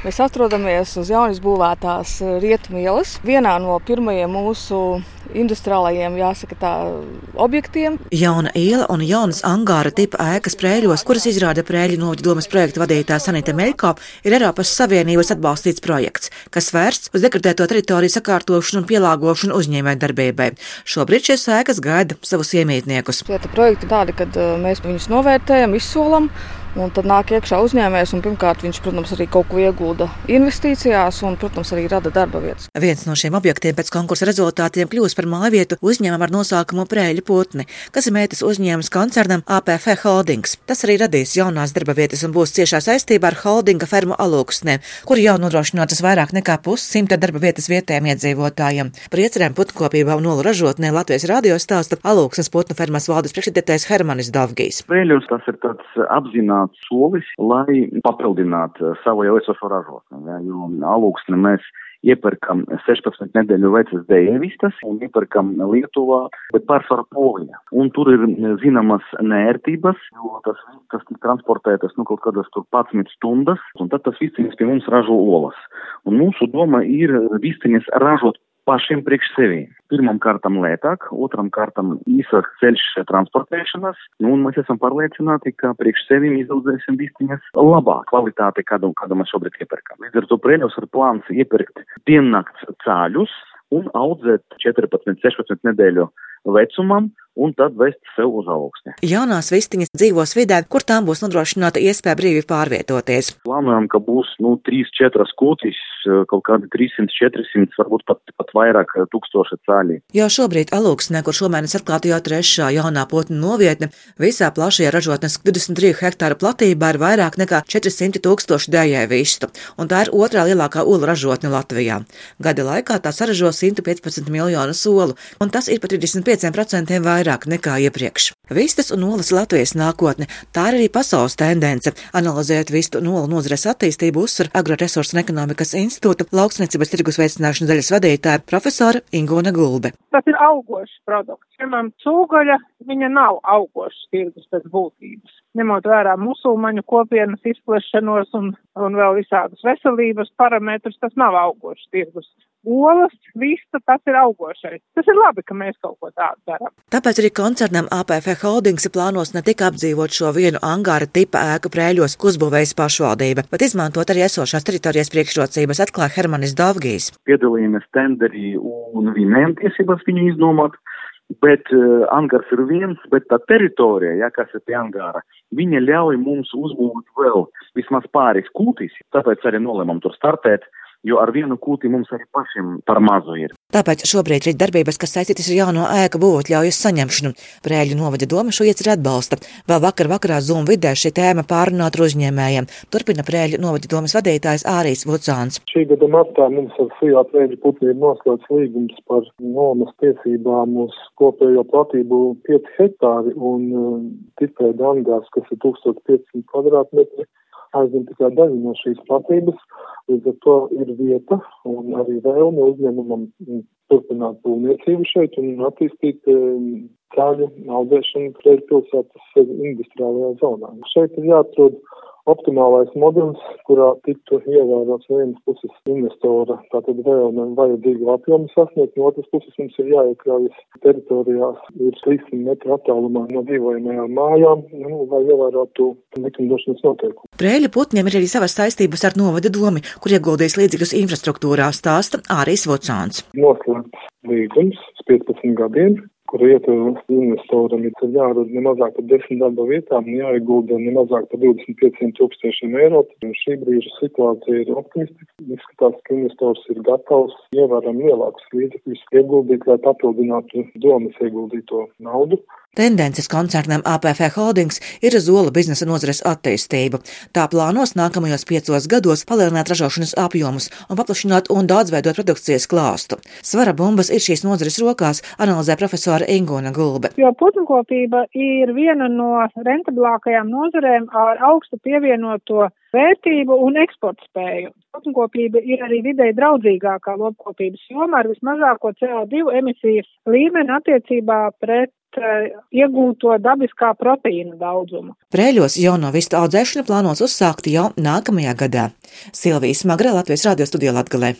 Mēs atrodamies uz jaunas būvētās rietumu ielas, vienā no pirmajiem mūsu industriālajiem, jāsaka, tā, objektiem. Jauna iela un jaunas angāra tipa ēkas prēļos, kuras izrāda Prēļu novada domas projekta vadītāja Sanita Meļko, ir Eiropas Savienības atbalstīts projekts, kas vērsts uz dekretēto teritoriju sakārtošanu un pielāgošanu uzņēmē darbībai. Šobrīd šīs ēkas gaida savus iemītniekus. Šie projekti tādi, kad mēs viņus novērtējam, izsolam Un tad nāk iekšā uzņēmējs, un pirmkārt viņš, protams, arī kaut ko iegulda investīcijās, un, protams, arī rada darba vietas. Viens no šiem objektiem pēc konkursa rezultātiem kļūst par mājvietu uzņēmumu ar nosaukumu Prēļa putni, kas ir meitas uzņēmums koncernam APF Holdings. Tas arī radīs jaunās darba vietas un būs ciešā saistībā ar holdinga fermu alūksnē, kur jau nodrošinātas vairāk nekā pussimta darba vietas vietējiem iedzīvotājiem. Par iecerēm putnkopībā un nolu ražotnē Latvijas radio stāsta alūksnes putnu fermas valdes priekšsēdētājs Hermanis Davgijs. Prēļus tas ir tāds apzināts apzināts solis, lai papildinātu savu jau esošo ražotni. Ja, jo alūksni mēs iepirkam 16 nedēļu vecas dēļvistas un iepirkam Lietuvā, bet pārsvarā Polijā. Un tur ir zināmas nērtības, jo tas viss, tiek transportētas, nu, kaut kādas tur 11 stundas, un tad tas vistiņas pie mums ražo olas. Un mūsu doma ir vistiņas ražot pašiem priekš sevi. Pirmam kārtam lētāk, otram kārtam īsāks ceļš transportēšanas, nu, un mēs esam pārliecināti, ka priekš sevim izaudzēsim vistiņas labāk kvalitāti, kādu, kādu mēs šobrīd iepērkam. Līdz ar to prēļos ir plāns iepirkt piennakts cāļus un audzēt 14-16 nedēļu vecumam un tad vest sev uz augstni. Jaunās vistiņas dzīvos vidē, kur tām būs nodrošināta iespēja brīvi pārvietoties. Plānojam, ka būs nu, 3-4 kūtis, kaut kādi 300-400, varbūt pat, pat vairāk tūkstoši cāļi. Jau šobrīd alūksnē, kur šomēnes atklāta jau trešā jaunā potņu novietne, visā plašajā ražotnes 23 hektāra platībā ir vairāk nekā 400 tūkstoši dējai vistu, un tā ir otrā lielākā ulu ražotne Latvijā. Gada laikā tā saražo 115 miljonu solu, un tas ir par 35% vairāk vairāk nekā iepriekš. Vistas un olas Latvijas nākotne - tā ir arī pasaules tendence. Analizējot vistu un olu nozares attīstību, uzsver Agroresursu un ekonomikas institūta lauksniecības tirgus veicināšanas daļas vadītāja profesora Ingūna Gulbe. Tas ir augošs produkts. Piemēram, cūgaļa, viņa nav augošs tirgus pēc būtības. Ņemot vērā musulmaņu kopienas izplešanos un, un vēl visādus veselības parametrus, tas nav augošs tirgus olas, vista, tas ir augošais. Tas ir labi, ka mēs kaut ko tādu darām. Tāpēc arī koncernam APF Holdings plānos ne tikai apdzīvot šo vienu angāra tipa ēku prēļos, ko uzbūvējas pašvaldība, bet izmantot arī esošās teritorijas priekšrocības, atklāja Hermanis Davgijs. Piedalījāmies tenderī un viņiem tiesības viņu iznomāt. Bet uh, angārs ir viens, bet tā teritorija, ja, kas ir pie angāra, viņa ļauj mums uzbūvēt vēl vismaz pāris kūtis, tāpēc arī nolēmām tur startēt jo ar vienu kūti mums arī pašiem par mazu ir. Tāpēc šobrīd ir darbības, kas saistītas ar jauno ēku būvotļaujas saņemšanu. Prēļu novada doma šo ieceru atbalsta. Vēl vakar vakarā Zoom vidē šī tēma pārunāta ar uzņēmējiem. Turpina Prēļu novada domas vadītājs Ārijas Vucāns. Šī gada martā mums ar Fijā Prēļu putni ir noslēgts līgums par nomas tiesībām uz kopējo platību 5 hektāri un uh, tikai dangās, kas ir 1500 kvadrātmetri aizņem tikai daļu no šīs platības, līdz ar to ir vieta un arī vēlme uzņēmumam turpināt būvniecību šeit un attīstīt ceļu audzēšanu pret pilsētas industriālajā zonā. Šeit ir jāatrod optimālais modelis, kurā tiktu ievērots no vienas puses investora tātad vēlme vajadzīgu apjomu sasniegt, no otras puses mums ir jāiekļaujas teritorijās, ir 300 metru attālumā no dzīvojamajām mājām, nu, lai ievērotu likumdošanas noteikumu. Prēļa putņiem ir arī savas saistības ar novada domi, kur ieguldījis līdzīgus infrastruktūrā stāsta Ārijas Vocāns. Noslēgts līgums 15 gadiem, kur ietver investoram ir jārod ne mazāk par 10 darba vietām un jāiegulda ne mazāk par 25 tūkstošiem eiro. Un šī brīža situācija ir optimistiska. Izskatās, ka investors ir gatavs ievērām lielākus līdzekļus ieguldīt, lai papildinātu domas ieguldīto naudu. Tendences koncernam APF Holdings ir zola biznesa nozares attīstība. Tā plānos nākamajos piecos gados palielināt ražošanas apjomus un paplašināt un daudzveidot produkcijas klāstu. Svara bumbas ir šīs nozares rokās, analizē profesora Ingūna Gulbe. Jo putnkopība ir viena no rentablākajām nozarēm ar augstu pievienoto vērtību un eksporta spēju. Putnkopība ir arī videi draudzīgākā lopkopības joma ar vismazāko CO2 emisijas līmeni attiecībā pret iegūto dabiskā proteīna daudzumu. Prēļos jauno vistu audzēšanu plānos uzsākt jau nākamajā gadā. Silvijas Magra Latvijas radio studijā Latgalē.